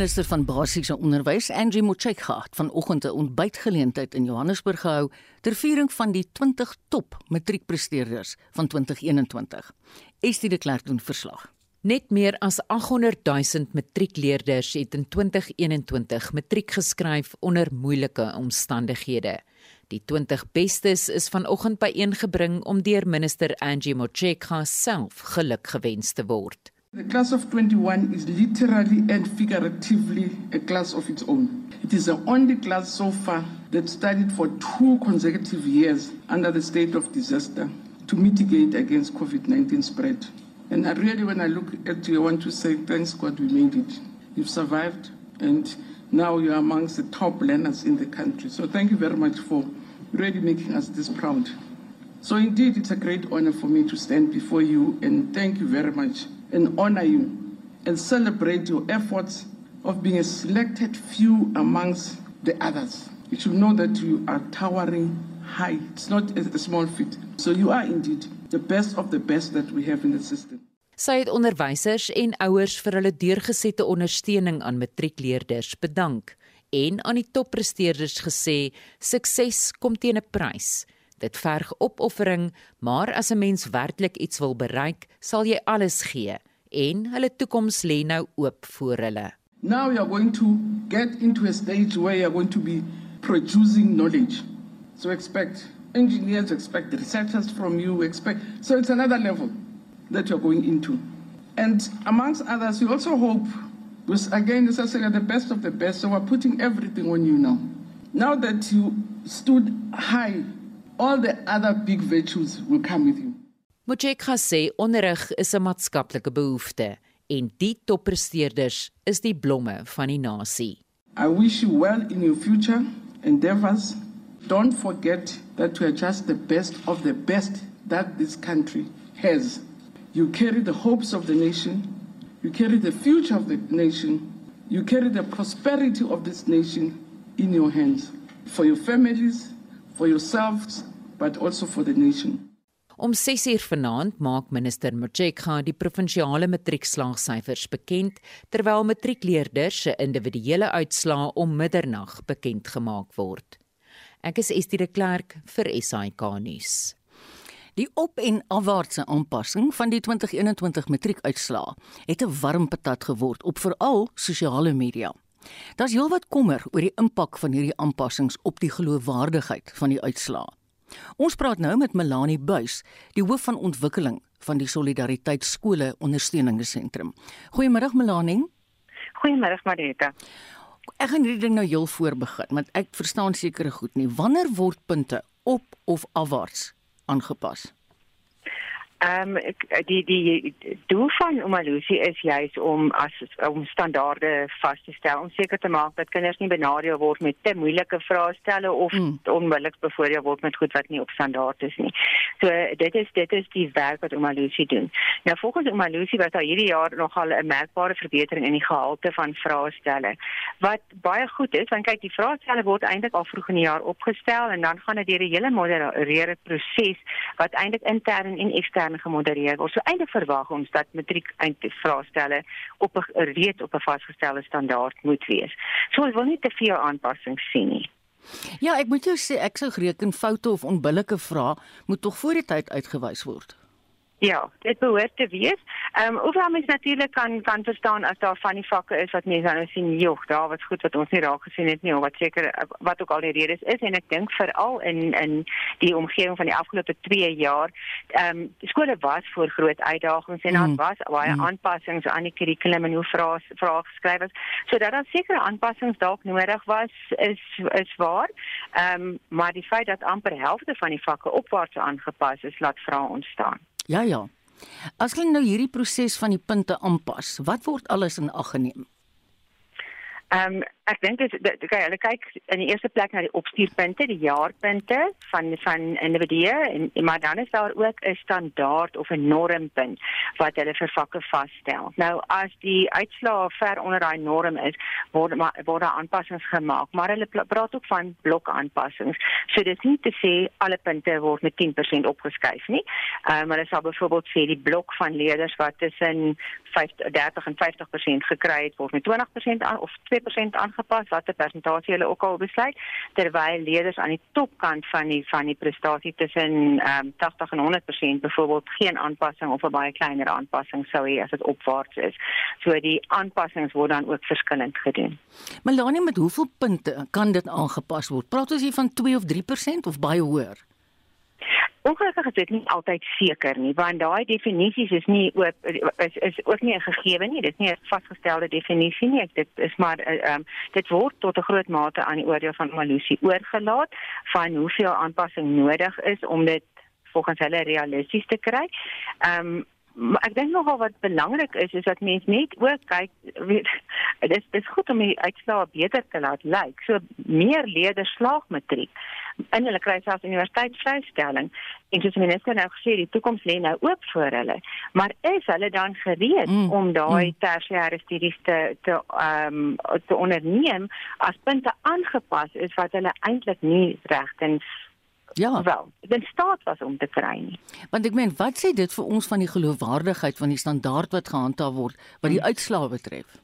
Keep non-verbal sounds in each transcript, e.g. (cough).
minister van basiese onderwys, Angie Motshekga, het vanoggend 'n ontbytgeleentheid in Johannesburg gehou ter viering van die 20 top matriekpresteerders van 2021. Estie de Klerk doen verslag. Net meer as 800 000 matriekleerders het in 2021 matriek geskryf onder moeilike omstandighede. Die 20 bestes is vanoggend byeengebring om deur minister Angie Motshekga self geluk gewens te word. The class of 21 is literally and figuratively a class of its own. It is the only class so far that studied for two consecutive years under the state of disaster to mitigate against COVID 19 spread. And I really, when I look at you, I want to say, thanks God we made it. You've survived, and now you're amongst the top learners in the country. So thank you very much for really making us this proud. So indeed, it's a great honor for me to stand before you and thank you very much and honor you and celebrate your efforts of being a selected few amongst the others. You should know that you are towering high. It's not a small feat. So you are indeed the best of the best that we have in the system. Sy het onderwysers en ouers vir hulle deurgesette ondersteuning aan matriekleerders bedank en aan die toppresteerders gesê sukses kom teen 'n prys. Dit verg opoffering, maar as 'n mens werklik iets wil bereik, sal jy alles gee en hulle toekoms lê nou oop voor hulle. Now you are going to get into a stage where you are going to be producing knowledge. So expect engineers, expect researchers from you, expect so it's another level that you're going into. And amongst others, you also hope because again, as I said, the best of the best. So we're putting everything on you now. Now that you stood high all the other big virtues will come with you. Mojeka sê onderrig is 'n maatskaplike behoefte en die toppresteerders is die blomme van die nasie. I wish you well in your future endeavors. Don't forget that you are just the best of the best that this country has. You carry the hopes of the nation, you carry the future of the nation, you carry the prosperity of this nation in your hands for your families, for yourselves but also for the nation. Om 6uur vanaand maak minister Motshekga die provinsiale matriekslaagsyfers bekend terwyl matriekleerders se individuele uitslae om middernag bekend gemaak word. Ek is Estie de Klerk vir SAK nuus. Die op- en afwaartse aanpassing van die 2021 matriekuitslae het 'n warm patat geword op veral sosiale media. Daar's heelwat kommer oor die impak van hierdie aanpassings op die geloofwaardigheid van die uitslae. Ons praat nou met Melanie Buys, die hoof van ontwikkeling van die Solidariteit Skole Ondersteuningsentrum. Goeiemôre Melanie. Goeiemôre Marita. Ek gaan hierdie ding nou heel voor begin, want ek verstaan sekere goed nie. Wanneer word punte op of afwaarts aangepas? Ehm um, die die doel van Omalusi is juis om as om standaarde vas te stel om seker te maak dat kinders nie benadeel word met te moeilike vrae stelle of mm. onmiddellik bevoordeel word met goed wat nie op standaard is nie. So dit is dit is die werk wat Omalusi doen. Nou volgens Omalusi was daar hierdie jaar nogal 'n merkbare verbetering in die gehalte van vraestelle wat baie goed is want kyk die vraestelle word eintlik al vroeg in die jaar opgestel en dan gaan dit deur 'n hele modereerde proses wat eintlik intern en ekstern intern gemodereer word. So eintlik verwag ons dat matriek eindvraestelle op 'n reeds op 'n vasgestelde standaard moet wees. So ons wil nie te veel aanpassings sien nie. Ja, ek moet jou sê ek sou reken foute of onbillike vrae moet tog voor die tyd uitgewys word. Ja, dit behoort te wees. Ehm um, hoewel mens natuurlik kan kan verstaan as daar van die vakke is wat mense nou sien, joh, daar was goed wat ons nie raak gesien het nie of wat seker wat ook al die redes is en ek dink veral in in die omgewing van die afgelope 2 jaar, ehm um, skole was voor groot uitdagings en daar mm. was baie mm. aanpassings aan die kurrikulum en hoe vrae vrae geskryf is. So dat daar sekere aanpassings dalk nodig was is is waar. Ehm um, maar die feit dat amper helfte van die vakke opwaarts aangepas is, laat vrae ontstaan. Ja ja. As hulle nou hierdie proses van die punte aanpas, wat word alles in ag geneem? Ehm um, ek dink dit okay, hulle kyk in die eerste plek na die opstuurpunte, die jaarpunte van van individue en maar dan is daar ook 'n standaard of 'n normpunt wat hulle vir vakke vasstel. Nou as die uitslae ver onder daai norm is, word maar word daar aanpassings gemaak, maar hulle praat ook van blokaanpassings. So dis nie te sê alle punte word met 10% opgeskuif nie. Ehm um, hulle sal byvoorbeeld sê die blok van leerders wat tussen 50 30 en 50% gekry het word met 20% aan of 2% aangepas watter persentasie hulle ook al besluit terwyl leerders aan die topkant van die van die prestasie tussen um, 80 en 100% byvoorbeeld geen aanpassing of 'n baie kleiner aanpassing sou hê as dit opwaarts is. So die aanpassings word dan ook verskillend gedoen. Melanie met hoeveel punte kan dit aangepas word? Praat ons hier van 2 of 3% of baie hoër? Ongelukkig is dit nie altyd seker nie, want daai definisies is nie ook is is ook nie 'n gegewe nie. Dit is nie 'n vasgestelde definisie nie. Ek dit is maar ehm um, dit word tot 'n groot mate aan die oordeel van Malusi oorgelaat van hoeveel aanpassing nodig is om dit volgens hulle realisties te kry. Ehm um, Maar ek dink nogal wat belangrik is is dat mense net ook kyk weet (laughs) dis dis goed om die uitslae beter te laat lyk. So meer leerders slaag matriek in hulle kry selfs universiteitsvrystelling en soos minister nou gesê die toekoms lê nou oop voor hulle. Maar is hulle dan gereed mm, om daai mm. tersiêre studies te te ehm um, te onderneem as punte aangepas is wat hulle eintlik nie regtens Ja. Wel, dit staat was om te kry nie. Want ek meen, wat sê dit vir ons van die geloofwaardigheid van die standaard wat gehandhaaf word wat die hmm. uitslae betref?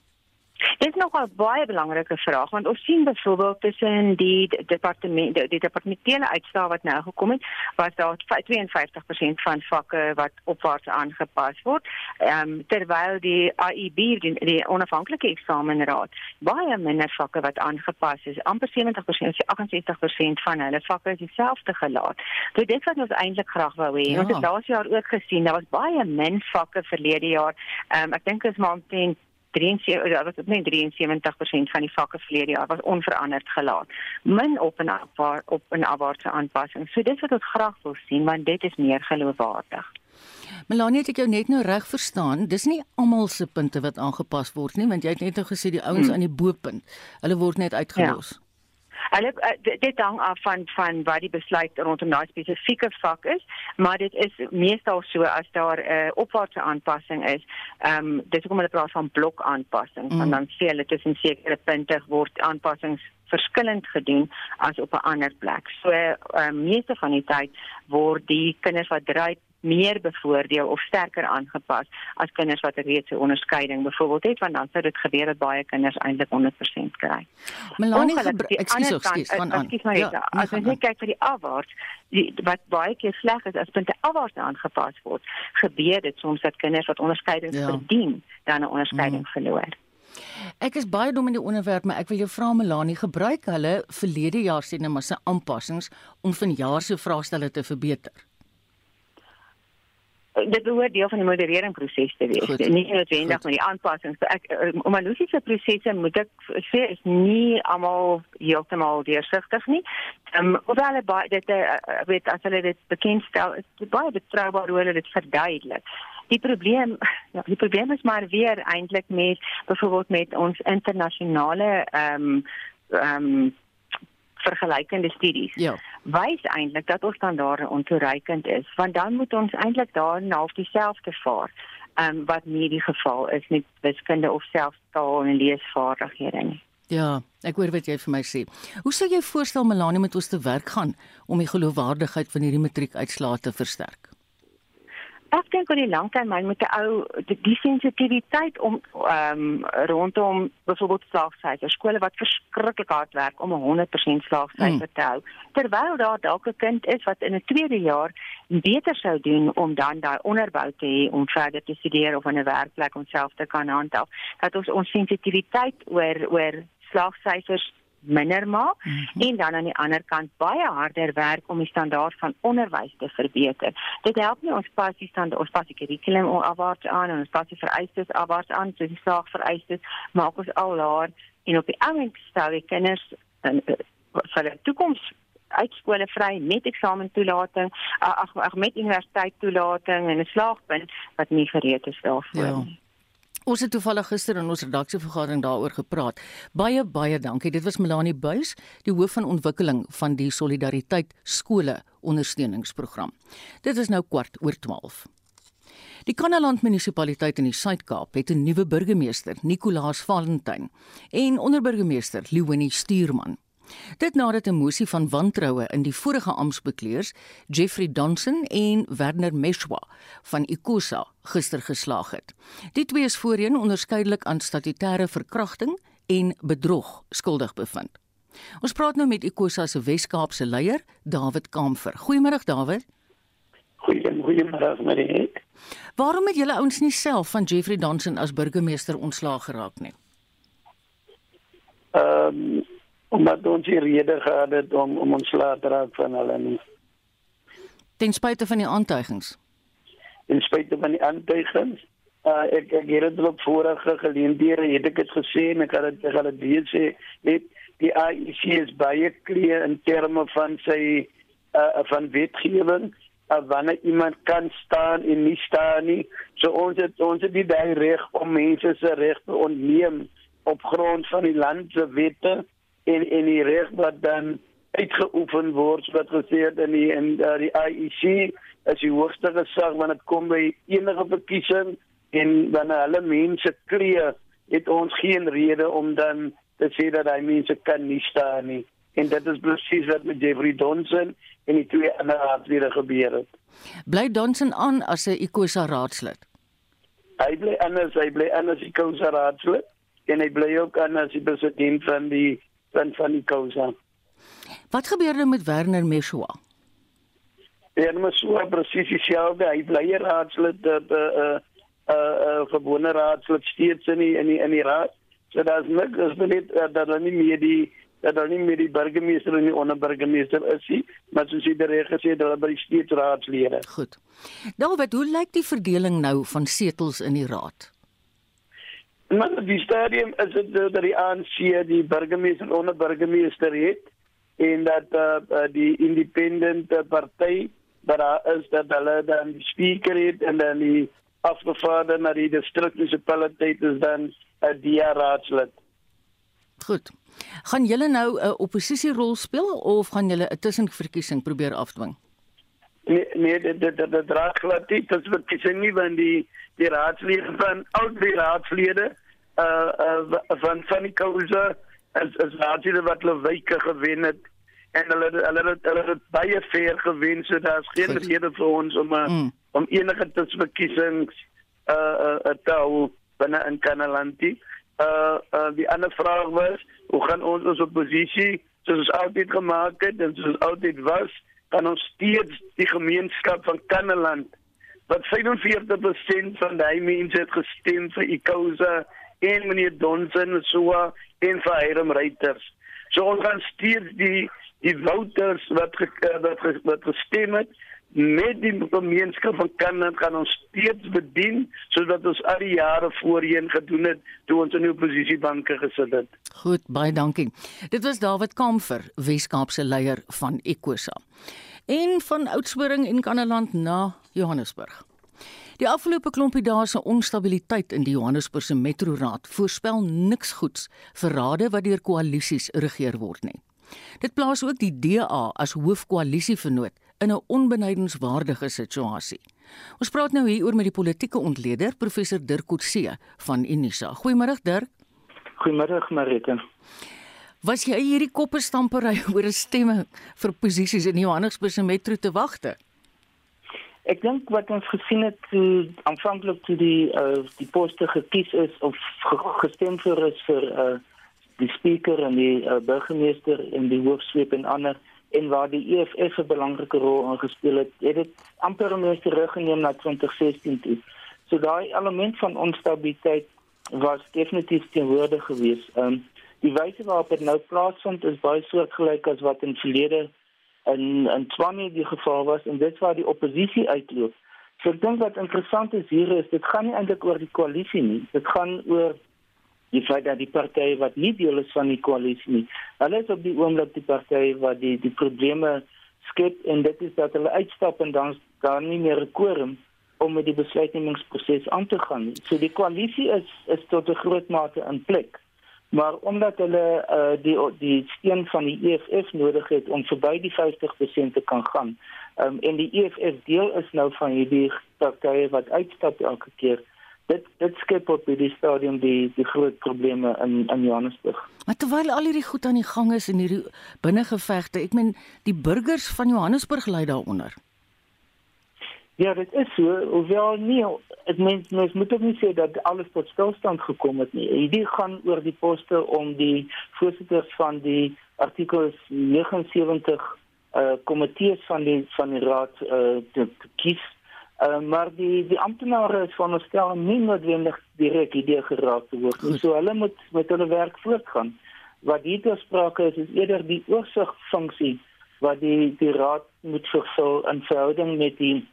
Dit is nog 'n baie belangrike vraag want ons sien byvoorbeeld tussen die departement die, departementele uitslae wat nou gekom het, was daar 52% van vakke wat opwaarts aangepas word. Ehm um, terwyl die AIB die, die onafhanklike eksamenraad baie minder vakke wat aangepas is, amper 70%, 68% van hulle vakke is dieselfde gelaat. So dit wat ons eintlik graag wou hê. Ja. Ons het laas jaar ook gesien, daar was baie min vakke verlede jaar. Ehm um, ek dink is maar omtrent 73 ja, was dit net 73% van die vakke verlede jaar was onveranderd gelaat. Min op en af op 'n afwaartse aanpassing. So dit wat ons graag wil sien want dit is meer geloofwaardig. Melanie het ek jou net nou reg verstaan. Dis nie almal se punte wat aangepas word nie, want jy het net nou gesê die ouens hmm. aan die bo-punt. Hulle word net uitgelos. Ja. Hulle uh, dit hang af van van wat die besluit rondom daai spesifieke vak is, maar dit is meestal so as daar 'n uh, opwaartse aanpassing is. Ehm um, dis hoekom hulle praat van blok aanpassing, mm. want dan sê hulle tussen sekere punte word aanpassings verskillend gedoen as op 'n ander plek. So ehm uh, meeste van die tyd word die kinders wat dryf meer bevoordeel of sterker aangepas as kinders wat reeds 'n onderskeiding byvoorbeeld het want dan sou dit gebeur dat baie kinders eintlik 100% kry. Melanie, ekskuus, ekskuus, van aan. Ja, as jy nee, kyk vir die afwaarts, die wat baie keer sleg is as punte afwaarts aangepas word, gebeur dit soms dat kinders wat onderskeidings ja. verdien dan 'n onderskeiding mm. verloor. Ek is baie dom in die onderwerp, maar ek wil jou vra Melanie, gebruik hulle verlede jaar se net maar se aanpassings om vanjaar se vraestelle te verbeter? Dit behoort deel van die modereringsproses te wees. Goed. Nie noodwendig met die aanpassings. Ek eh, om my logiese prosesse moet ek sê is nie almal heeltemal deursigtig nie. Ehm um, of hulle baie dit uh, weet as hulle dit bekendstel, is baie betroubaar hoe hulle dit verduidelik. Die probleem (laughs) ja, die probleem is maar weer eintlik met byvoorbeeld met ons internasionale ehm um, ehm um, vergelykende studies ja. wys eintlik dat ons standaarde ontoereikend is want dan moet ons eintlik daar na half dieselfde vaar um, wat nie die geval is met wiskunde of selfs taal en leesvaardighede nie Ja, ek hoor wat jy vir my sê. Hoe sou jy voorstel Melanie met ons te werk gaan om die geloofwaardigheid van hierdie matriekuitslae te versterk? Ek dink oor die lang termyn moet 'n ou die, die sensitiwiteit om ehm um, rondom byvoorbeeld slaagsyfers skole wat verskriklik hard werk om 'n 100% slaagsyfer mm. te hou terwyl daar dalk 'n kind is wat in 'n tweede jaar beter sou doen om dan daai onderbou te hê om verder te studeer of 'n werkplek homself te kan handhaaf dat ons ons sensitiwiteit oor oor slaagsyfers minder maak mm -hmm. en dan aan die ander kant baie harder werk om die standaard van onderwys te verbeter. Dit help nie ons pas die standaard ons pas die kurrikulum afwaarts aan en ons pas die vereistes afwaarts aan, so die saak vereistes maak ons al laer en op die oomblik stel die kinders in eh, vir die toekoms uitskole vry met eksamentoelating ag ag met universiteit toelating en 'n slaagpunt wat nie gereed is daarvoor ja. Ons het toevallig gister in ons redaksievergadering daaroor gepraat. Baie baie dankie. Dit was Melanie Buys, die hoof van ontwikkeling van die Solidariteit skole ondersteuningsprogram. Dit is nou kwart oor 12. Die Kannaland munisipaliteit in die Suid-Kaap het 'n nuwe burgemeester, Nicolaas Valentyn, en onderburgemeester Leonie Stuurman. Dit nadat 'n mosie van wantroue in die vorige amptbekleers, Jeffrey Donson en Werner Meshwa van Ikosa gister geslaag het. Die twee is voorheen onderskeidelik aan statutêre verkrachting en bedrog skuldig bevind. Ons praat nou met Ikosa se Wes-Kaapse leier, David Kamfer. Goeiemôre David. Goeiemôre Marie. Waarom het julle ouens nie self van Jeffrey Donson as burgemeester ontslaag geraak nie? Ehm um, omdat ons hier rede gehad het om om ons laat raak van hulle nie. Ten spyte van die aantuigings. Ten spyte van die aantuigings, uh, ek ek het dit op vorige geleenthede het ek dit gesê en ek het dit het dit weer sê, net die IEC is baie kleer in terme van sy uh, van wetgewing uh, wanneer iemand kan staan en nie staan nie. So ons het ons het die reg om mense se regte ontneem op grond van die land se wette en en die reg wat dan uitgeoefen word wat gesê het in die in uh, die IEC as die hoogste gesag wanneer dit kom by enige verkiesing en wanneer hulle mense kreë het ons geen rede om dan te sê dat hy mense kan nie staan nie en dit is presies wat met Jeffrey Donson en die twee ander raadslede gebeur het. Bly Donson aan as 'n Ikosa raadslid? Hy bly anders, hy bly anders as Ikosa raadslid en hy bly ook aan as die president van die van van Ikosa. Wat gebeur nou met Werner Meshwa? Werner Meshwa presies dieselfde, hy bly raadslid op 'n uh, 'n uh, uh, gewone raadslid steeds in die, in die, in die raad. So daar's niks, is net uh, dat hulle nie meer die dat hulle nie meer die burgemeester en die onderburgemeester is nie, maar soos jy reg gesê het, hulle by die steetraadslede. Goed. David, hoe lyk die verdeling nou van setels in die raad? Maar die stadium is dit dat die ANC die burgemeester en onderburgemeester het en dat uh, die independent party daar is dat hulle dan die speaker het en dan die afgevaardigde na die distrikmunisipaliteit is dan 'n uh, diaraadslid. Goed. Gaan julle nou 'n oppositierol speel of gaan julle 'n tussenverkiesing probeer afdwing? Nee, nee, dit dit dit draag glad nie. Dit is wat ek sê nie van die die raadslede van al die raadslede uh uh van van die kouse as as raadslede wat hulle wyke gewen het en hulle hulle hulle, hulle het baie ver gewen so daar's geen Goed. rede vir ons om uh, mm. om enige tussenverkiesings uh uh te hou binne in Kanalantie uh, uh die ander vraag was hoe gaan ons ons oppositie soos ons altyd gemaak het en soos altyd was kan ons steeds die gemeenskap van Kanneland wat 45% van die mense het gestem vir Ikosa en meneer Donson so en vir Hiram Reuters so ons gaan steeds die die voters wat ge, wat, wat gestem het met die gemeenskap van Kanada gaan ons steeds bedien sodat ons al die jare voorheen gedoen het toe ons in die oppositiebanke gesit het. Goed, baie dankie. Dit was David Kamfer, Weskaapse leier van Ecosa. En van Oudtshoorn en Kannaland na Johannesburg. Die afgelope klompie dae se onstabiliteit in die Johannesburgse metroraad voorspel niks goeds vir rade wat deur koalisies regeer word nie. Dit plaas ook die DA as hoofkoalisievernoot in 'n onbenydenswaardige situasie. Ons praat nou hier oor met die politieke ontleder professor Dirk Coetzee van Unisa. Goeiemôre Dirk. Goeiemôre Marita. Was jy hierdie kopperstampery (laughs) oor 'n stemme vir posisies in Johannesburg se metro te wagte? Ek dink wat ons gesien het toe aanvanklik toe die uh, die poste gekies is of gestem vir is vir uh, die spreker en die uh, burgemeester en die hoofsweep en ander en waar die EFF 'n belangrike rol ingespeel het, het dit amper ons teruggeneem na 2016 toe. So daai element van onstabiliteit was definitief teenwoordig geweest. Ehm um, die wyse waarop dit nou plaasvind is baie soortgelyk as wat in verlede in in Tshwane die geval was en dit waar die oppositie uitloop. So ek dink wat interessant is hier is dit gaan nie eintlik oor die koalisie nie. Dit gaan oor die feit dat die partye wat nie deel is van die koalisie nie, hulle is op die oomblik die partye wat die die probleme skep en dit is dat hulle uitstap en dan daar nie meer 'n quorum om met die besluitnemingsproses aan te gaan. So die koalisie is is tot 'n groot mate in plek. Maar omdat hulle uh, die die steun van die EFF nodig het om verby die 50% te kan gaan. Um, en die EFF deel is nou van hierdie partye wat uitstap elke keer dit dit skep op die stadium die die groot probleme in in Johannesburg. Maar terwyl al hierdie goed aan die gang is in hierdie binnengevegte, ek meen die burgers van Johannesburg ly daaronder. Ja, dit is so. Hoewel nie, ek meen mens moet ook nie sê dat alles tot stilstand gekom het nie. Hierdie gaan oor die poste om die voorsitters van die artikels 79 uh komitees van die van die raad uh te, te kies Uh, maar die die amptenare is van verstel nie noodwendig direk idee geraak te word nie. So hulle moet met hulle werk voortgaan. Wat hier te sprake is is eerder die oorsigfunksie wat die die raad moet vervul in verhouding met die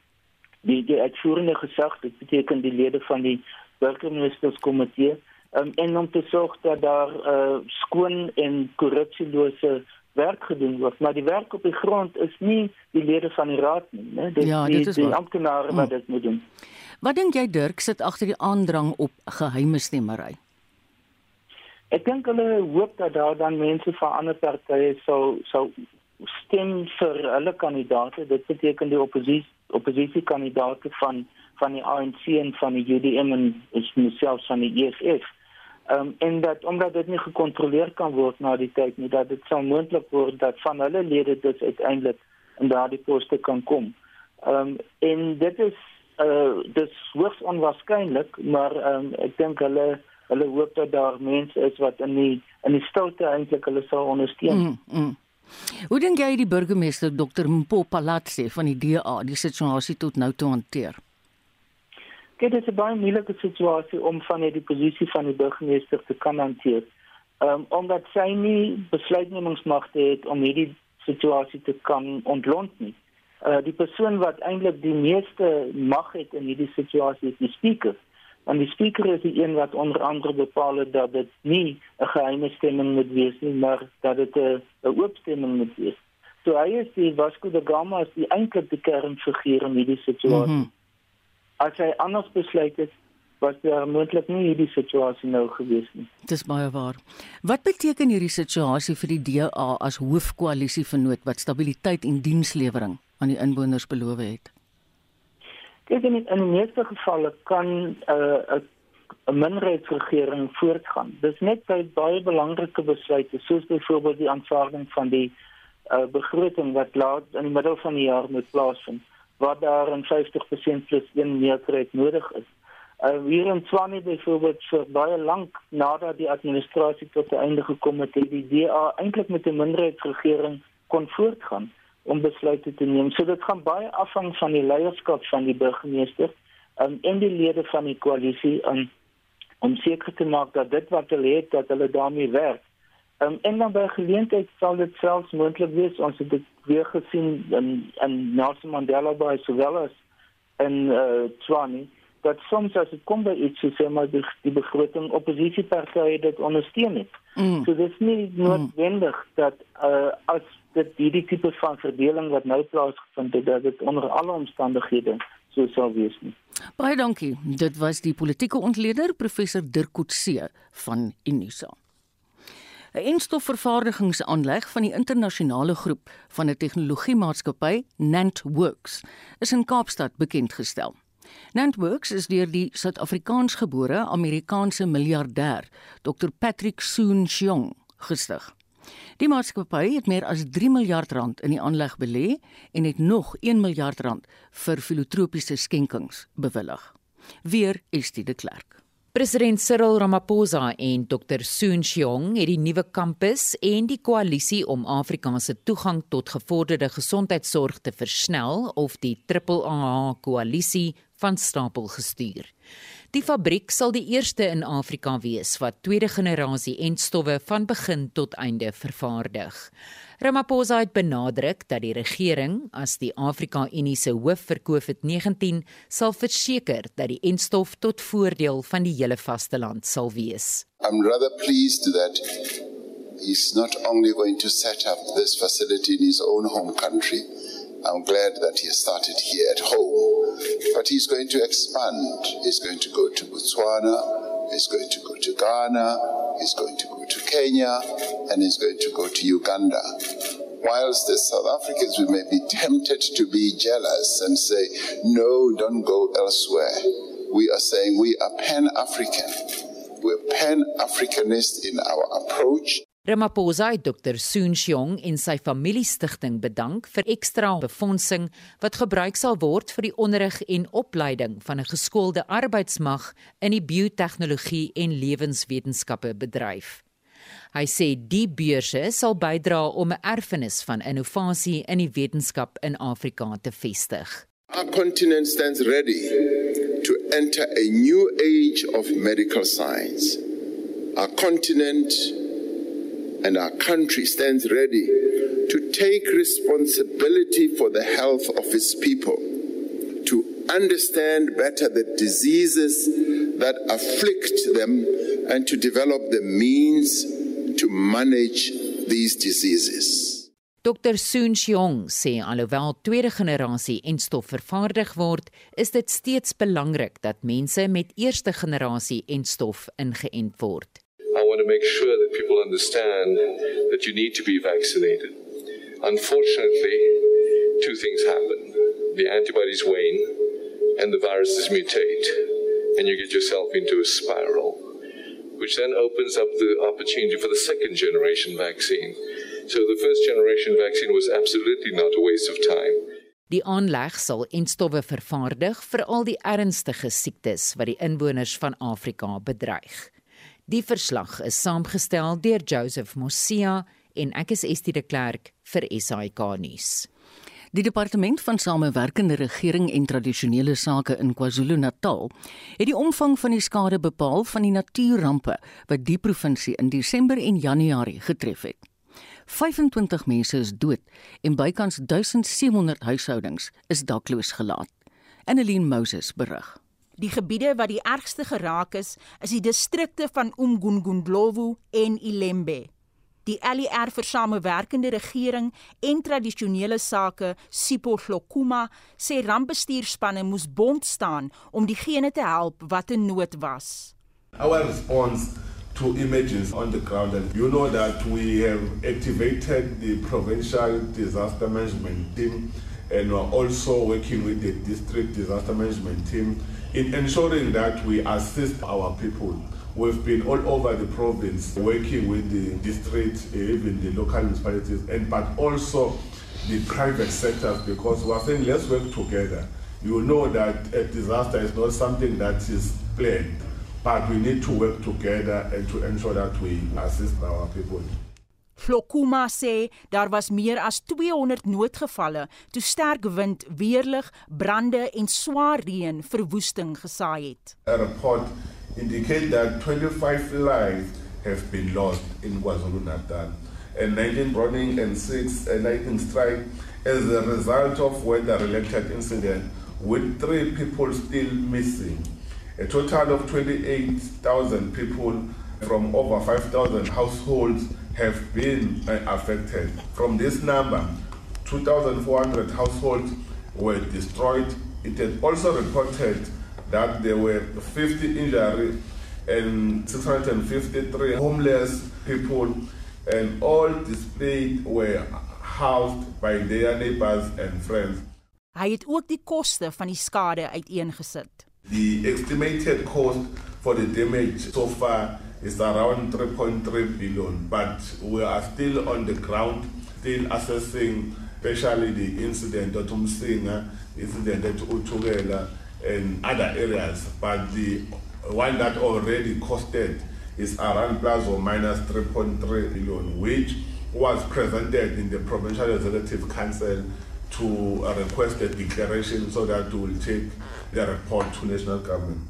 die die uitvoerende gesag, dit beteken die lede van die burgemeesterskomitee, um, en om te sorg dat daar uh, skoon en korrupsielose werk gedoen word, maar die werk op die grond is nie die lede van die raad nie, né? Dit ja, die, die wat. amptenare wat Mm. dit moet doen. Wat dink jy Dirk sit agter die aandrang op geheime stemmery? Ek dink hulle hoop dat daar dan mense van ander partye sou sou stem vir hulle kandidaate. Dit beteken die oppositie oppositiekandidaate van van die ANC en van die UDM en is myself van die EFF. Um, en dat omdat dit nie gekontroleer kan word na die tyd nie dat dit sou moontlik word dat van hulle lede dit uiteindelik in daardie poste kan kom. Ehm um, en dit is uh dis hoogs onwaarskynlik, maar ehm um, ek dink hulle hulle hoop dat daar mense is wat in die in die stilte eintlik hulle sal ondersteun. Mm, mm. Hoe dink jy die burgemeester Dr Mpo Palatse van die DA die situasie tot nou toe hanteer? Dit is 'n baie moeilike situasie om van die posisie van die burgemeester te kan hanteer. Ehm um, omdat sy nie besluitnemingsmagte het om hierdie situasie te kan ontlont nie. Uh die persoon wat eintlik die meeste mag het in hierdie situasie is die spreker. En die spreker is die een wat onder andere bepaal het dat dit nie 'n geheime stemming moet wees nie, maar dat dit 'n oop stemming moet wees. So hy is die Vasco da Gama is die eintlik die kernfiguur in hierdie situasie. Mm -hmm. As hy anders besluit het, was daar moontlik nie hierdie situasie nou gewees nie. Dis baie waar. Wat beteken hierdie situasie vir die DA as hoofkoalisie vernoot wat stabiliteit en dienslewering aan die inwoners beloof het? Kyk in in die meeste gevalle kan 'n uh, 'n minderheidsregering voortgaan. Dis net by baie belangrike besluite soos byvoorbeeld die aanvaarding van die uh, begroting wat laat in die middel van die jaar moet plaasvind waar daar 'n 50% plus 1 meerderheid nodig is. Uh, hier in Tswane byvoorbeeld vir baie lank nadat die administrasie tot 'n einde gekom het, het die DA eintlik met 'n minderheidsregering kon voortgaan om besluite te neem. So dit gaan baie afhang van die leierskap van die burgemeester um, en die lede van die koalisie um, om seker te maak dat dit wat hulle het dat hulle daarmee werk. Um, en dan by geleentheid sal dit selfs moontlik wees ons het dit weer gesien in in Nelson Mandela Bay sowel as in uh, Tswane dat soms as dit kom by iets soos sê maar die, die begroting oppositiepartye dit ondersteun het. Mm. So dit is nie noodwendig mm. dat uh, as dit hierdie tipe van verdeling wat nou plaasgevind het dat dit onder alle omstandighede so sou wees nie. Baie dankie. Dit was die politieke ontleder professor Dirk Coetzee van Unisa. 'n Enstofvervaardigingsaanleg van die internasionale groep van 'n tegnologiemaatskappy, Nantworks, is in Kaapstad bekend gestel. Nantworks is deur die Suid-Afrikaansgebore Amerikaanse miljardêr, Dr Patrick Soon-Shiong, gestig. Die maatskappy het meer as 3 miljard rand in die aanleg belê en het nog 1 miljard rand vir filantropiese skenkings bewillig. Weer is dit de Klerk. President Cyril Ramaphosa en Dr Soon Shiong het die nuwe kampus en die koalisie om Afrika se toegang tot gevorderde gesondheidsorg te versnel of die AAA koalisie van stapel gestuur. Die fabriek sal die eerste in Afrika wees wat tweede generasie entstowwe van begin tot einde vervaardig. Ramaphosa het benadruk dat die regering as die Afrika Unie se hoof vir COVID-19 sal verseker dat die entstof tot voordeel van die hele vasteland sal wees. I'm rather pleased that he's not only going to set up this facility in his own home country. I'm glad that he started here at home, but he's going to expand. He's going to go to Botswana, he's going to go to Ghana, he's going to go to Kenya, and he's going to go to Uganda. Whilst the South Africans we may be tempted to be jealous and say, no, don't go elsewhere. we are saying we are Pan African. We're Pan Africanist in our approach. Ramaphosa het Dr. Soon Shiong en sy familiestigting bedank vir ekstra befondsing wat gebruik sal word vir die onderrig en opleiding van 'n geskoolde arbeidsmag in die biotehnologie en lewenswetenskappe bedryf. Hy sê die beurse sal bydra om 'n erfenis van innovasie in die wetenskap in Afrika te vestig. Our continent stands ready to enter a new age of medical science. Our continent and our country stands ready to take responsibility for the health of its people, to understand better the diseases that afflict them, and to develop the means to manage these diseases. Dr Soon Xiong sê alhoewel tweede generasie enstof vervaardig word, is dit steeds belangrik dat mense met eerste generasie enstof ingeënt word. Want to make sure that people understand that you need to be vaccinated. Unfortunately, two things happen the antibodies wane, and the viruses mutate, and you get yourself into a spiral, which then opens up the opportunity for the second generation vaccine. So the first generation vaccine was absolutely not a waste of time. Die aanleg sal enstowwe vervaardig vir al die ernstige siektes wat die inwoners van Afrika bedreig. Die verslag is saamgestel deur Joseph Mosia en ek is Estie de Klerk vir SAK nuus. Die departement van samewerkende regering en tradisionele sake in KwaZulu-Natal het die omvang van die skade bepaal van die natuurrampe wat die provinsie in Desember en Januarie getref het. 25 mense is dood en bykans 1700 huishoudings is dakloos gelaat. Annelien Moses berig. Die gebiede wat die ergste geraak is, is die distrikte van Umgungundlovu en Ilembe. Die ALR vir samewerkende regering en tradisionele sake, Sipho Hlokuma, sê rampbestuurspanne moes bond staan om diegene te help wat in nood was. Our response to emergencies on the ground and you know that we have activated the provincial disaster management team and we're also working with the district disaster management team in ensuring that we assist our people. We've been all over the province working with the district, eh, even the local municipalities, and but also the private sectors because we're saying let's work together. You know that a disaster is not something that is planned, but we need to work together and to ensure that we assist our people. Flokuma sê daar was meer as 200 noodgevalle toe sterk wind, weerlig, brande en swaar reën verwoesting gesaai het. A report indicate that 25 lives have been lost in KwaZulu-Natal and 19 burning and 6 and lightning strike as a result of weather-related incident with 3 people still missing. A total of 28,000 people from over 5,000 households have been uh, affected. From this number, 2,400 households were destroyed. It has also reported that there were 50 injuries and 653 homeless people, and all displaced were housed by their neighbors and friends. Hy het ook die koste van die skade uiteengesit. The estimated cost for the damage so far is around 3.3 billion, but we are still on the ground, still assessing, especially the incident at Umsinga, incident at Utugela, and other areas. But the one that already costed is around plus or minus 3.3 billion, which was presented in the Provincial Executive Council to request a declaration so that we will take the report to national government.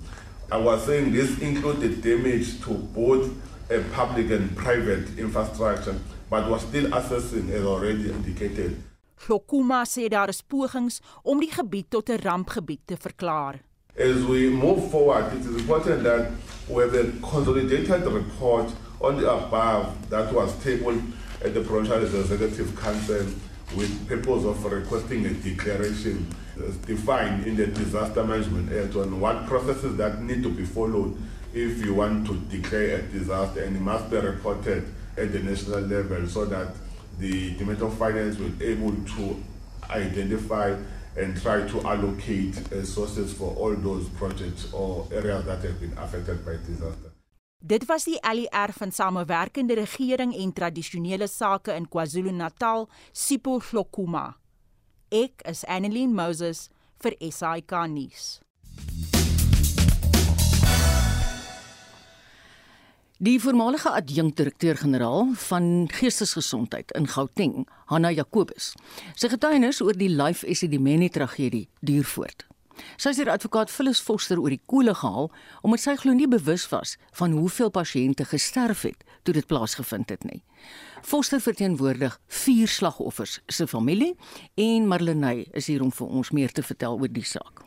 I was saying this included damage to both a public and private infrastructure, but was still assessing as already indicated. Hlokuma sê daar is pogings om die gebied tot 'n rampgebied te verklaar. As we move forward, it is important that we have a consolidated report on the above that was tabled at the Provincial Executive Council with purpose of requesting a declaration uh, defined in the disaster management act on what processes that need to be followed if you want to declare a disaster and it must be reported at the national level so that the Department of Finance will be able to identify and try to allocate uh, resources for all those projects or areas that have been affected by disaster. Dit was die LER van Samewerkende Regering en Tradisionele Sake in KwaZulu-Natal, Sipho Hlokuma. Ek is Annelien Moses vir SAK nuus. Die voormalige adjunkdirekteur-generaal van Geestesgesondheid in Gauteng, Hanna Jacobus, sy getuienis oor die Life Esidimeni tragedie duur voort. Sy sê advokaat Phyllis Foster oor die koele gehaal omdat sy glo nie bewus was van hoeveel pasiënte gesterf het toe dit plaasgevind het nie. Foster verteenwoordig vier slagoffers se familie en Marlenae is hier om vir ons meer te vertel oor die saak.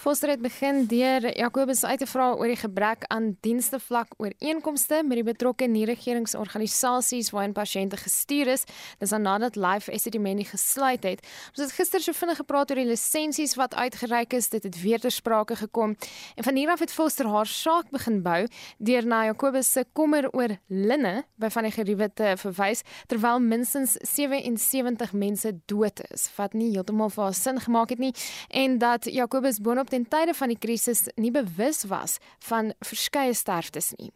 Foster het begin deur Jacobus uit te vra oor die gebrek aan dienste vlak ooreenkomste met die betrokke nie-regeringsorganisasies waarin pasiënte gestuur is. Dis dan nadat Life Esidimeni gesluit het. Ons het gister so vinnig gepraat oor die lisensies wat uitgereik is. Dit het weer ter sprake gekom. En van hier af het Foster haar saak begin bou deur na Jacobus se kommer oor linne by van die geriewe te verwys is terwyl minstens 77 mense dood is wat nie heeltemal vir haar sin gemaak het nie en dat Jacobus boonop ten tye van die krisis nie bewus was van verskeie sterftes nie.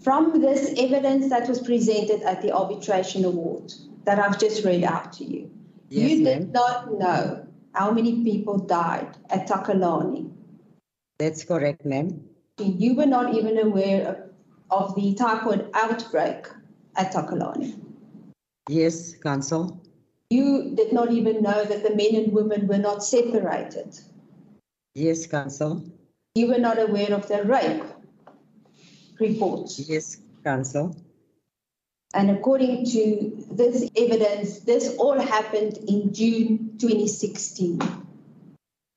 From this evidence that was presented at the arbitration award that I've just read out to you. Yes, you did not know how many people died at Takalani. That's correct, ma'am. You were not even aware of, of the typhoid outbreak at Takalani. Yes, Council. You did not even know that the men and women were not separated. Yes, Council. You were not aware of the rape reports. Yes, Council. And according to this evidence, this all happened in June 2016.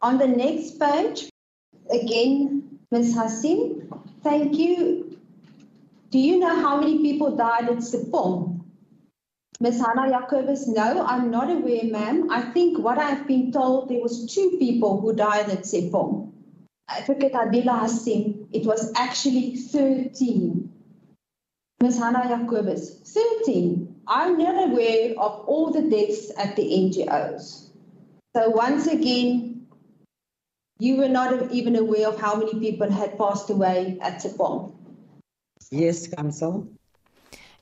On the next page, again, Ms. Hassim, thank you. Do you know how many people died at Sepong? Ms. Hannah Jacobus, no, I'm not aware, ma'am. I think what I've been told, there was two people who died at Sepong. Advocate Adila Hassim, it was actually 13. Ms. Hannah Jacobus, 13. I'm not aware of all the deaths at the NGOs. So once again, you were not even aware of how many people had passed away at Sepong. Yes, Council.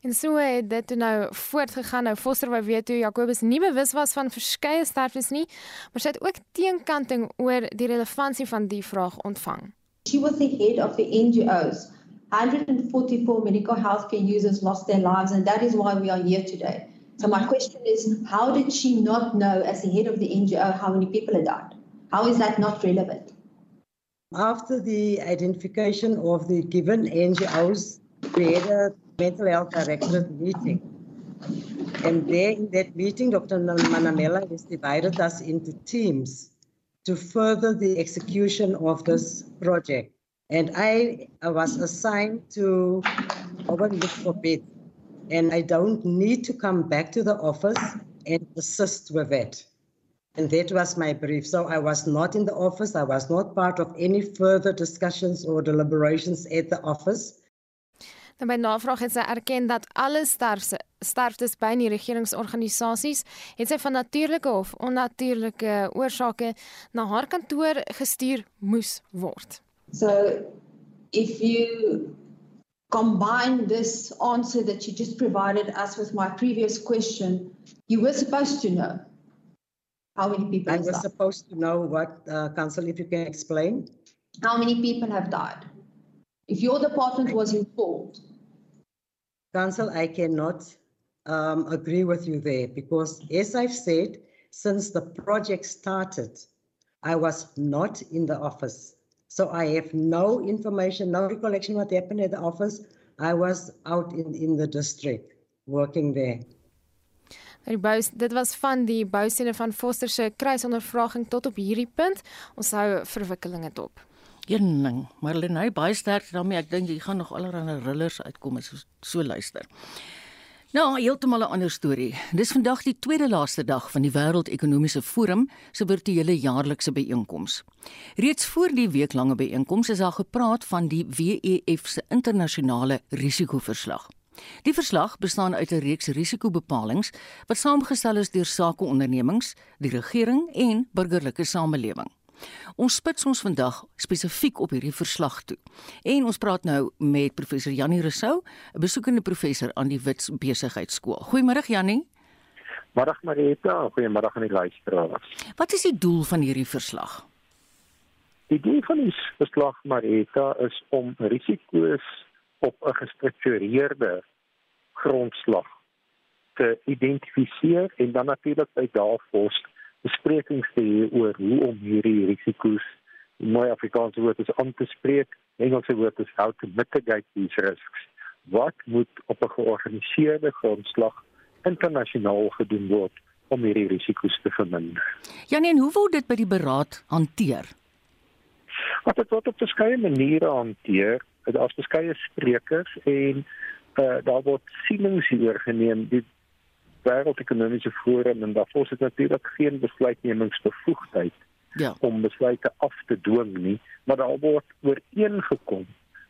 En so het dit nou voortgegaan. Nou Foster wou weet hoe Jacobus nie bewus was van verskeie sterftes nie, maar sy het ook teenkanting oor die relevantie van die vraag ontvang. She was the head of the NGOs. 144 medical healthcare users lost their lives and that is why we are here today. So my question is how did she not know as the head of the NGO how many people had died? How is that not relevant? After the identification of the given NGOs, had a mental health directorate meeting. And there in that meeting, Dr. Manamela has divided us into teams to further the execution of this project. And I, was assigned to overlook for bed. And I don't need to come back to the office and assist with that. And that was my brief. So I was not in the office. I was not part of any further discussions or deliberations at the office. Dan by navraag het sy erken dat alle sterfse sterftes by die regeringsorganisasies het sy van natuurlike of onnatuurlike oorsake na haar kantoor gestuur moes word. So if you combine this answer that you just provided us with my previous question, you were supposed to know how many people I was died. supposed to know what uh, council if you can explain how many people have died if your department was informed? Council, I cannot um, agree with you there because, as I've said, since the project started, I was not in the office. So I have no information, no recollection what happened at the office. I was out in, in the district working there. Die bous, dit was van die bousene van Foster se kruisondervraging tot op hierdie punt. Ons hou verwikkelinge dop. Een ding, Marlene, hy baie sterk daarmee. Ek dink jy gaan nog allerlei rillers uitkom as so, so luister. Nou, heeltemal 'n ander storie. Dis vandag die tweede laaste dag van die Wêreldekonomiese Forum se virtuele jaarlikse byeenkoms. Reeds voor die weeklange byeenkoms is daar gepraat van die WEF se internasionale risikoverslag. Die verslag bestaan uit 'n reeks risikobepalings wat saamgestel is deur sakeondernemings, die regering en burgerlike samelewing. Ons spits ons vandag spesifiek op hierdie verslag toe. En ons praat nou met professor Jannie Rousseau, 'n besoekende professor aan die Wits Besigheidsskool. Goeiemôre Jannie. Middag Marita, goeiemôre aan die luisteraars. Wat is die doel van hierdie verslag? Die doel van die verslag Marita is om risiko's op 'n gestruktureerde grondslag te identifiseer en dan natuurlik by daarvoor besprekings te hê oor hoe om hierdie risiko's my Afrikaanse woord is aan te spreek. Engelse woord is how to mitigate these risks. Wat moet op 'n georganiseerde grondslag internasionaal gedoen word om hierdie risiko's te verminder? Janie, en hoe word dit by die beraad hanteer? Wat dit word op verskeie maniere hanteer. Daar's verskeie sprekers en uh, daar word sienings hier geneem. Die wêreldekonomiese forum en daarvoor is dit natuurlik geen besluitnemingsbevoegdheid ja. om besluite af te dwing nie, maar daar word ooreengekom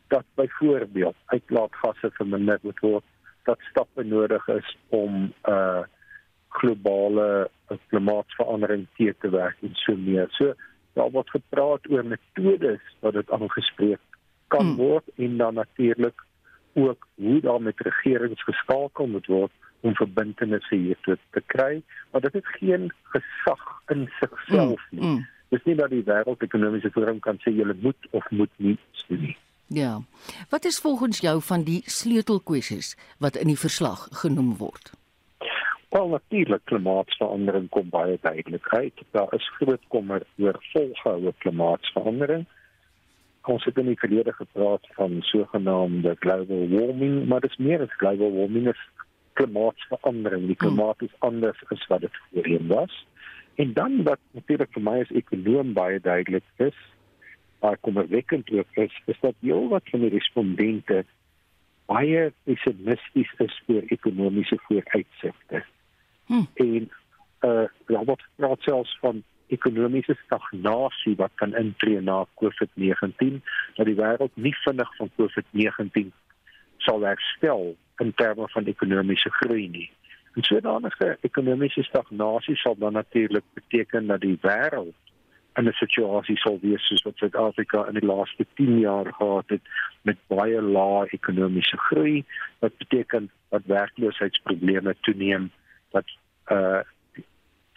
dat byvoorbeeld uitlaatgasse verminder moet word, dat stappe nodig is om uh globale klimaatsverandering te te werk en so meer. So daar word gepraat oor metodes wat dit aangespreek kan hmm. word en dan natuurlik ook hoe daar met regerings geskakel moet word om verbintenisse hier te, kry, maar dit het geen gesag in sigself nie. Mm, mm. Dis nie dat die wêreldekonomiese forum kan sê julle moet of moet nie doen nie. Ja. Wat is volgens jou van die sleutelkwessies wat in die verslag genoem word? Wel natuurlik klimaatsverandering kom baie duidelik uit. Daar is groot kommer oor volgehoue klimaatsverandering. Ons het in die verlede gepraat van sogenaamde global warming, maar dit is meer as global warming, is klimaatsverandering. Die klimaat is anders as wat dit voorheen was. En dan wat natuurlik vir my as ekonom baie duidelik is, maar kommerwekkend ook is, is dat jy wat van die respondente baie pessimisties is oor ekonomiese vooruitsigte. Hmm. En uh ja, wat praat selfs van ekonomiese stagnasie wat kan intree na COVID-19, dat die wêreld nie vinnig van COVID-19 sal herstel in terme van ekonomiese groei nie. En sodanige ekonomiese stagnasie sal dan natuurlik beteken dat die wêreld in 'n situasie sal wees soos wat Suid-Afrika in die laaste 10 jaar gehad het met baie lae ekonomiese groei wat beteken dat werkloosheidsprobleme toeneem dat uh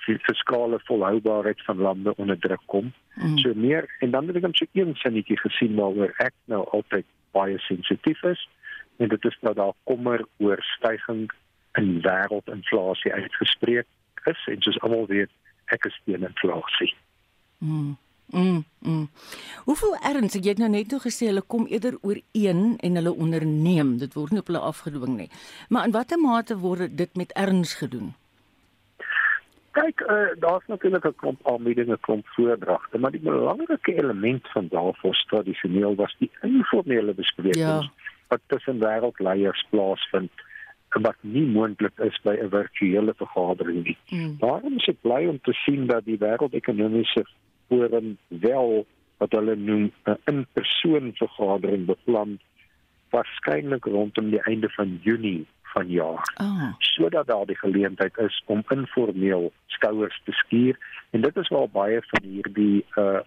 die fiskale volhoubaarheid van lande onder druk kom. Mm. So meer en dan het ek net so een sinnetjie gesien waaroor ek nou altyd baie sensitief is en dit is dat daar kommer oor stygings in wêreldinflasie uitgespreek is en soos almal weet ek is teen inflasie. Mm. Mm. mm. Hoeveel erns het jy nou net toe gesê hulle kom eerder ooreen en hulle onderneem dit word nie op hulle afgedwing nie. Maar in watter mate word dit met erns gedoen? Kyk, uh, daar's natuurlik 'n klomp aanbiedinge, klomp voordragte, maar die belangrike element van Davos tradisioneel was die informele besprekings. Ja wat tussen wêreldleiers plaasvind wat nie moontlik is by 'n virtuele vergadering nie. Mm. Daarom is ek bly om te sien dat die wêreldekonomiese forum wel wat hulle noem 'n in-persoon vergadering beplan waarskynlik rondom die einde van Junie van jaar. Oh. Sodat daar die geleentheid is om informeel skouers te skuur en dit is waar baie van hierdie uh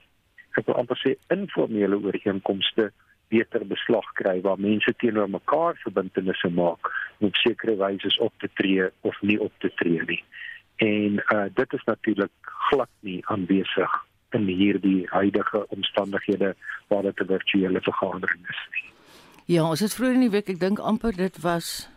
ek wil amper sê informele ooreenkomste beter beslag kry waar mense teenoor mekaar verbintenisse maak om op sekere wyse op te tree of nie op te tree nie. En uh dit is natuurlik glad nie aanwesig in hierdie huidige omstandighede waar dit 'n virtuele vergadering is nie. Ja, ons het vroeër in die week, ek dink amper dit was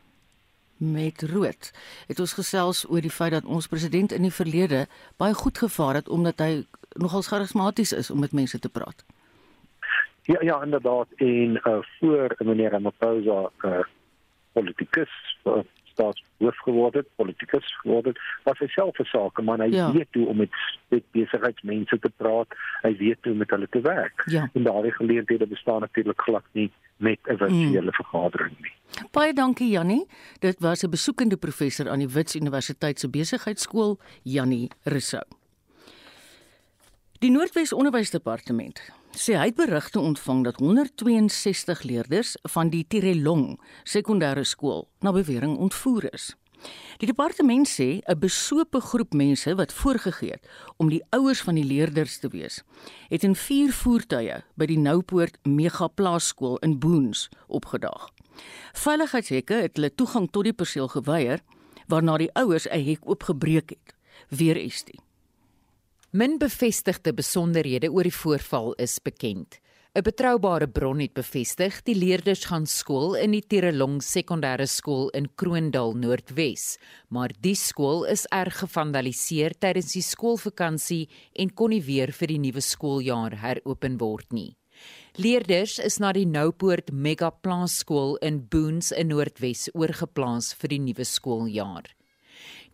met rood. Het ons gesels oor die feit dat ons president in die verlede baie goed gevaar het omdat hy nogal charismaties is om met mense te praat. Ja ja inderdaad en uh, voor meneer Ramaphosa uh, politikus uh, staatshoof geword het, politikus geword het, was hy self 'n sakeman. Hy ja. weet hoe om met, met besigheidsmense te praat. Hy weet hoe om met hulle te werk. Ja. En daardie geleenthede bestaan natuurlik glad nie met 'n virtuele mm. vergadering nie. Baie dankie Jannie. Dit was 'n besoekende professor aan die Wits Universiteit se Besigheidsskool, Jannie Rousseau. Die Noordwes Onderwysdepartement sê hy het berigte ontvang dat 162 leerders van die Tirelong sekondêre skool na bewering ontvoer is. Die departement sê 'n besope groep mense wat voorgegee het om die ouers van die leerders te wees, het in vier voertuie by die Noupoort Mega Plaasskool in Boons opgedaag. Veiligheidshekke het hulle toegang tot die perseel geweier, waarna die ouers 'n hek oopgebreek het. Weer is dit. Min bevestigde besonderhede oor die voorval is bekend. 'n Betroubare bron het bevestig die leerders gaan skool in die Tirelong Sekondêre Skool in Kroondal Noordwes, maar die skool is erg gevandaliseer tydens die skoolvakansie en kon nie weer vir die nuwe skooljaar heropen word nie. Leerders is na die Noupoort Mega Plaasskool in Boons in Noordwes oorgeplaas vir die nuwe skooljaar.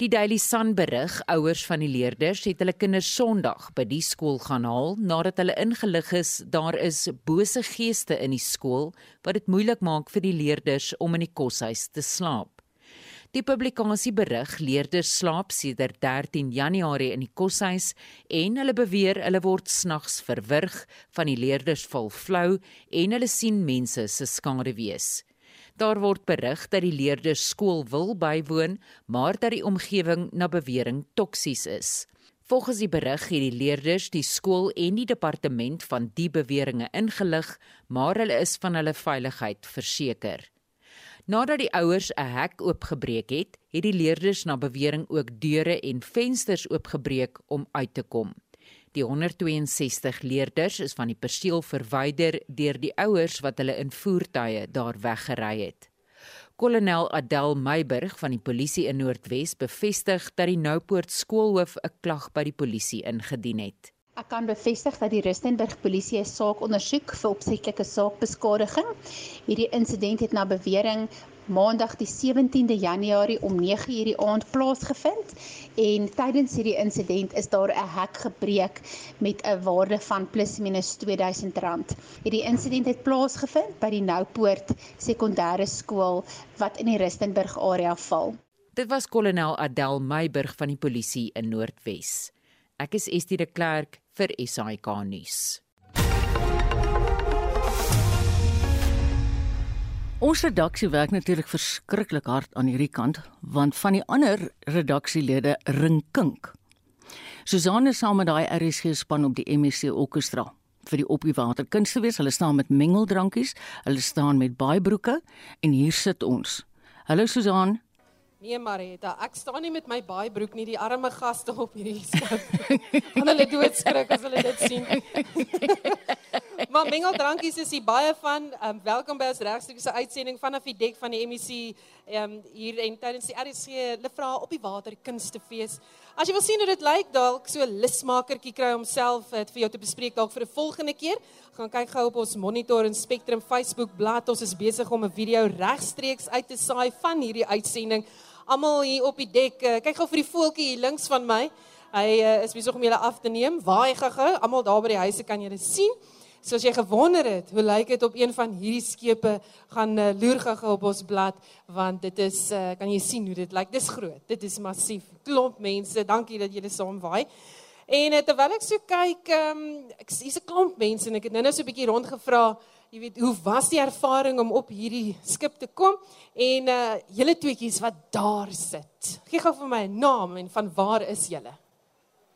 Die Daily Sun berig ouers van die leerders het hulle kinders Sondag by die skool gaan haal nadat hulle ingelig is daar is bose geeste in die skool wat dit moeilik maak vir die leerders om in die koshuis te slaap. Die publikasie berig leerders slaap sedert 13 Januarie in die koshuis en hulle beweer hulle word snags verwrig van die leerders val flou en hulle sien mense se skade wees. Daar word berig dat die leerders skool wil bywoon, maar dat die omgewing na bewering toksies is. Volgens die berig het die leerders die skool en die departement van die beweringe ingelig, maar hulle is van hulle veiligheid verseker. Nadat die ouers 'n hek oopgebreek het, het die leerders na bewering ook deure en vensters oopgebreek om uit te kom. Die 162 leerders is van die perseel verwyder deur die ouers wat hulle in voertuie daar weggery het. Kolonel Adel Meiburg van die polisie in Noordwes bevestig dat die Noupoort skoolhoof 'n klag by die polisie ingedien het. Ek kan bevestig dat die Rustenburg polisie 'n saak ondersoek vir opsetlike saakbeskadiging. Hierdie insident het na bewering Maandag die 17de Januarie om 9:00 die aand plaasgevind en tydens hierdie insident is daar 'n hek gebreek met 'n waarde van plus minus R2000. Hierdie insident het plaasgevind by die Noupoort Sekondêre Skool wat in die Rustenburg area val. Dit was kolonel Adel Meiburg van die polisie in Noordwes. Ek is Estie de Klerk vir SAK nuus. Ons redaksie werk natuurlik verskriklik hard aan hierdie kant want van die ander redaksielede rinkink. Susanne saam met daai RSG span op die MSC Orkestra vir die op die water kunstewees. Hulle staan met mengeldrankies, hulle staan met baie broeke en hier sit ons. Hallo Susanne. Nee Marita, ek staan nie met my baie broek nie, die arme gaste op hierdie skip. Gaan hulle doodskrik as hulle dit sien. (laughs) maar mengeldrankies is hier baie van. Um, welkom by ons regstreekse uitsending vanaf die dek van die MEC um, hier en tydens die RSC hulle vra op die water kunstefees. As jy wil sien hoe dit lyk, dalk so 'n lusmakertjie kry homself dit vir jou te bespreek dalk vir 'n volgende keer. Gaan kyk gou op ons Monitor en Spectrum Facebook bladsy. Ons is besig om 'n video regstreeks uit te saai van hierdie uitsending. Almal hier op die dek, uh, kyk gou vir die voeltjie hier links van my. Hy uh, is besig om julle af te neem. Waai gou-gou. Almal daar by die huise kan julle sien. So as jy gewonder het, hoe lyk dit op een van hierdie skepe gaan uh, loer gou op ons blad want dit is uh, kan jy sien hoe dit lyk. Dis groot. Dit is massief. Klomp mense. Dankie dat julle saam waai. En uh, terwyl ek so kyk, um, ek hier's 'n klomp mense en ek het nou-nou so 'n bietjie rondgevra, jy weet, hoe was die ervaring om op hierdie skip te kom? En uh julle tweetjies wat daar sit. Gee gou vir my 'n naam en van waar is julle?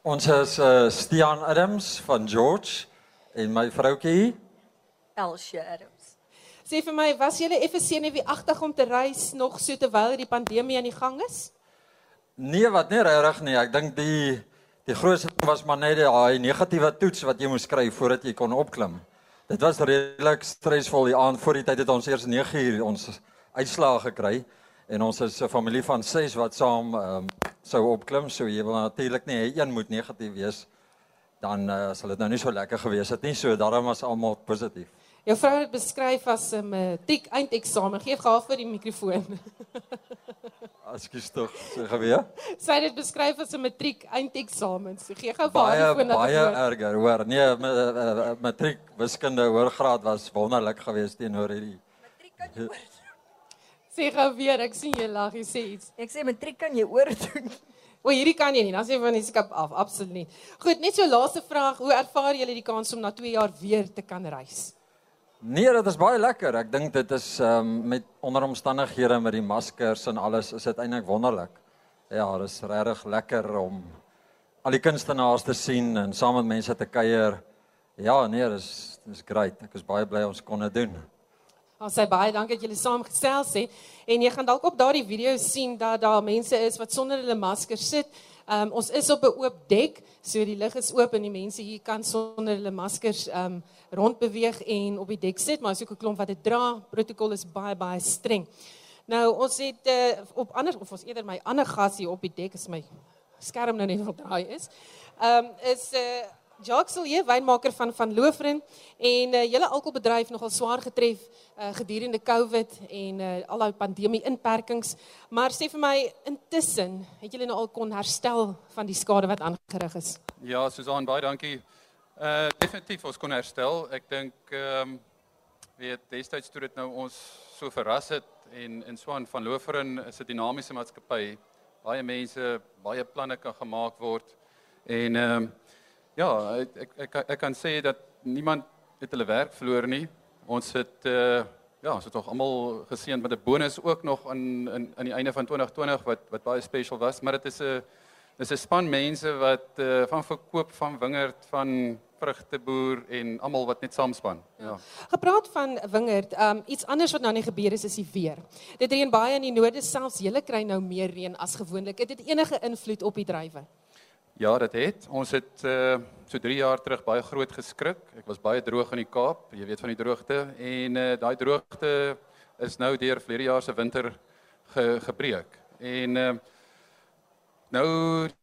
Ons is uh Stian Adams van George En my vroutjie Elsie Adams. Sê vir my, was jy effe senuweeagtig om te reis nog so terwyl die pandemie aan die gang is? Nee, wat nie regtig nie. Ek dink die die grootste was maar net daai negatiewe toets wat jy moes skryf voordat jy kon opklim. Dit was redelik stresvol die aand voor die tyd het ons eers 9 uur ons uitslae gekry en ons is 'n familie van 6 wat saam um, sou opklim. So jy wil natuurlik nie een moet negatief wees dan uh, sal dit nou nie so lekker gewees het nie. So daarom was almal positief. Jou vrou het beskryf as 'n matriek eindeksamen. Geef gou vir die mikrofoon. (laughs) Ekskuus tog, sê gou weer. Sy het dit beskryf as 'n matriek eindeksamen. So gee gou vir haar die foon. Baie baie erger, hoor. Nee, eh, eh, matriek wiskunde hoërgraad was wonderlik geweest teenoor hierdie Sê gou weer, ek sien jy lag, jy sê iets. Ek sê matriek kan jy oor doen. O, hierdie kan jy nie. Dan sê van die skip af, absoluut nie. Goed, net so laaste vraag, hoe ervaar julle die kans om na 2 jaar weer te kan reis? Nee, dit is baie lekker. Ek dink dit is ehm um, met onder omstandighede met die maskers en alles is dit eintlik wonderlik. Ja, dit is regtig lekker om al die kunstenaars te sien en saam met mense te kuier. Ja, nee, dis dis great. Ek is baie bly ons kon dit doen. Ons sê baie dankie dat julle saam gesels het en jy gaan dalk op daardie video sien dat daar mense is wat sonder hulle masker sit. Um, ons is op 'n oop dek, so die lug is oop en die mense hier kan sonder hulle maskers um rondbeweeg en op die dek sit, maar as ook 'n klomp wat dit dra, protokol is baie baie streng. Nou ons het uh, op ander of ons eerder my ander gas hier op die dek is my skerm nou net wat draai is. Um is 'n uh, Jacques Silje, wynmaker van van Lofren en uh, julle alkoholbedryf nogal swaar getref uh, gedurende COVID en uh, al daai pandemie inperkings. Maar sê vir my intussen, het julle nou al kon herstel van die skade wat aangerig is? Ja, Susan, baie dankie. Uh definitief ons kon herstel. Ek dink ehm um, weet destyds toe dit nou ons so verras het en in Swan van Lofren is 'n dinamiese maatskappy. Baie mense, baie planne kan gemaak word en ehm um, Ja, ek ek ek, ek kan sê dat niemand het hulle werk verloor nie. Ons het uh ja, ons het tog almal geseën met 'n bonus ook nog in in aan die einde van 2020 wat wat baie special was, maar dit is 'n dis 'n span mense wat uh van verkoop van wingerd van vrugteboer en almal wat net saamspan. Ja. Gepraat van wingerd, um iets anders wat nou nie gebeur is is die weer. Dit reën baie in die noorde, selfs julle kry nou meer reën as gewoonlik. Het dit enige invloed op die drywe? Ja, dit het. Ons het uh so 3 jaar terug baie groot geskrik. Ek was baie droog in die Kaap, jy weet van die droogte en uh daai droogte is nou deur verlede jaar se winter ge, gebreek. En uh nou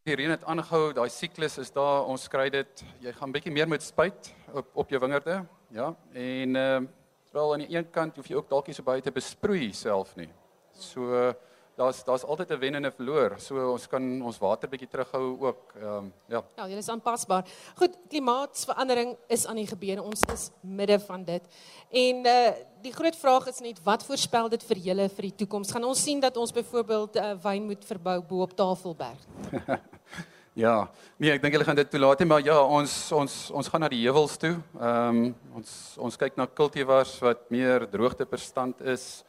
die reën het aangehou, daai siklus is daar. Ons kry dit. Jy gaan bietjie meer met spuit op op jou wingerde, ja. En uh terwyl aan die een kant hoef jy ook dalk nie so baie te besproei self nie. So uh, daar's daar's altyd 'n wen en 'n verloor. So ons kan ons water bietjie terughou ook. Ehm um, ja. Ja, jy is aanpasbaar. Goed, klimaatsverandering is aan die gebeur. Ons is midde van dit. En uh die groot vraag is net wat voorspel dit vir julle vir die toekoms? Gaan ons sien dat ons byvoorbeeld uh, wyn moet verbou bo op Tafelberg? (laughs) ja, nee, ek dink hulle gaan dit toelaat, maar ja, ons ons ons gaan na die heuwels toe. Ehm um, ons ons kyk na kultivars wat meer droogtebestand is.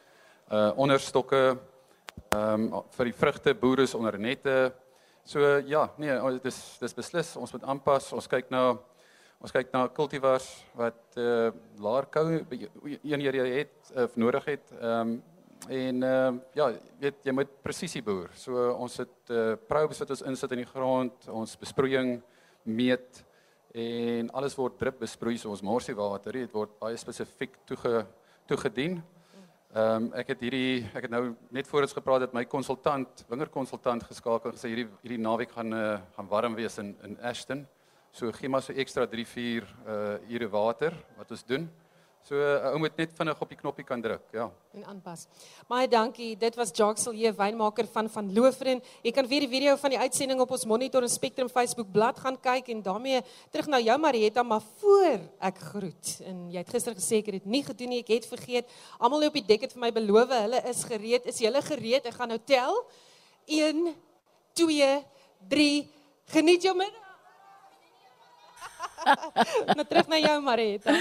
Uh onderstokke ehm um, vir die vrugte boere onder nette. So ja, nee, dit is dis beslis ons moet aanpas. Ons kyk na ons kyk na kultivars wat eh uh, laer kou eenhede jy het of nodig het. Ehm um, en ehm uh, ja, weet jy moet presisie boer. So ons het eh uh, probes wat ons insit in die grond, ons besproeiing meet en alles word drip besproei so ons morsiewater, dit word baie spesifiek toege toegedien. Ehm um, ek het hierdie ek het nou net voor ons gepraat het my konsultant, wingerkonsultant geskakel gesê hierdie hierdie naweek gaan uh, gaan warm wees in in Ashton. So gee maar so ekstra 3 4 uh ure water wat ons doen. So uh, ou moet net vinnig op die knoppie kan druk, ja. En aanpas. Baie dankie. Dit was Jaxel hier, wynmaker van van Lofren. Jy kan weer die video van die uitsending op ons Monitor en Spectrum Facebook bladsy gaan kyk en daarmee terug na jou Marietta, maar voor ek groet. En jy het gister gesê ek het dit nie gedoen nie, ek het vergeet. Almal op die dek het vir my beloof hulle is gereed. Is julle gereed? Ek gaan nou tel. 1 2 3 Geniet jou middag. Nou terug na jou Marita.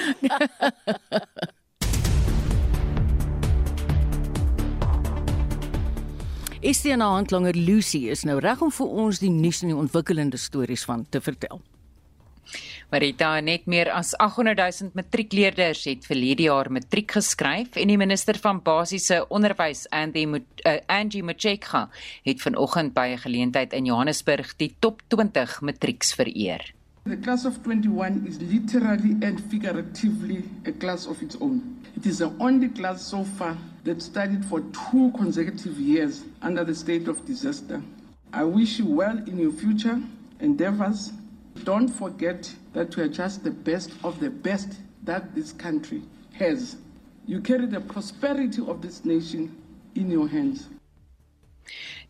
Estiana Handlanger Lucy is nou reg om vir ons die nuus en die ontwikkelende stories van te vertel. Marita, net meer as 800 000 matriekleerders het verlede jaar matriek geskryf en die minister van basiese onderwys, Andy uh, Angie Macheka, het vanoggend by 'n geleentheid in Johannesburg die top 20 matrieks vereer. The class of 21 is literally and figuratively a class of its own. It is the only class so far that studied for two consecutive years under the state of disaster. I wish you well in your future endeavors. Don't forget that you are just the best of the best that this country has. You carry the prosperity of this nation in your hands.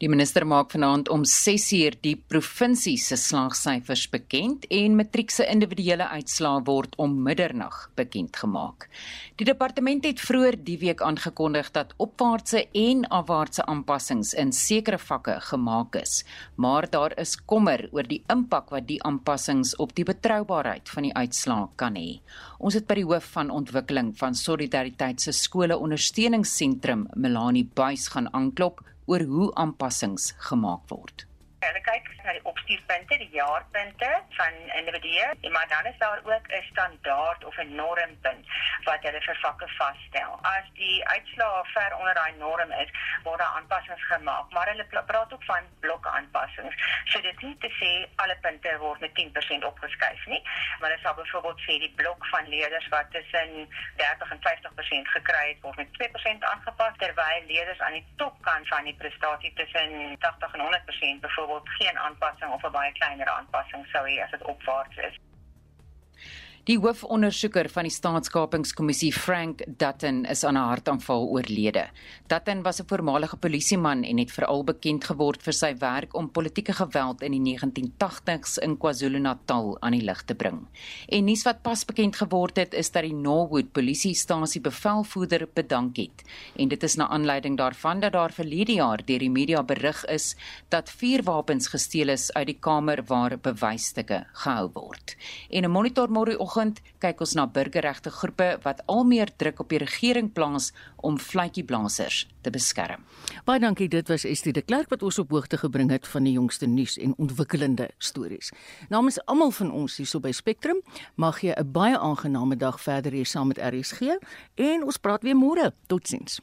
Die minister maak vanaand om 6uur die provinsie se slaagsyfers bekend en matriek se individuele uitslae word om middernag bekend gemaak. Die departement het vroeër die week aangekondig dat opwaartse en afwaartse aanpassings in sekere vakke gemaak is, maar daar is kommer oor die impak wat die aanpassings op die betroubaarheid van die uitslae kan hê. Ons het by die hoof van ontwikkeling van Solidariteit se skole ondersteuningsentrum Melanie Buys gaan aanklop oor hoe aanpassings gemaak word. Hulle kyk na die opstuurpunte, die jaarpunte van individue, maar dan is daar ook 'n standaard of 'n normpunt wat hulle vir vakke vasstel. As die uitslae ver onder daai norm is, word daar aanpassings gemaak, maar hulle praat ook van blokke aanpassings. So dit is nie te sê alle punte word met 10% opgeskuif nie, maar hulle sal byvoorbeeld sê die blok van leerders wat tussen 30 en 50% gekry het, word met 2% aangepas terwyl leerders aan die topkant van die prestasie tussen 80 en 100% byvoorbeeld byvoorbeeld geen aanpassing of 'n baie kleiner aanpassing sou hê as dit opwaarts is. Die hoofondersoeker van die Staatskapingskommissie, Frank Dutton, is aan 'n hartaanval oorlede. Dutton was 'n voormalige polisieman en het veral bekend geword vir sy werk om politieke geweld in die 1980s in KwaZulu-Natal aan die lig te bring. En nuus wat pas bekend geword het, is dat die Norwood polisiestasie bevelvoerder bedank het. En dit is na aanleiding daarvan dat daar verlede jaar deur die media berig is dat vier wapens gesteel is uit die kamer waar bewysstukke gehou word. En 'n monitor môre Vanoggend kyk ons na burgerregte groepe wat al meer druk op die regering plaas om vletjieblassers te beskerm. Baie dankie, dit was Estie de Klerk wat ons op hoogte gebring het van die jongste nuus en ontwikkelende stories. Namens almal van ons hier so by Spectrum, mag jy 'n baie aangename dag verder hier saam met RSG en ons praat weer môre. Totsiens.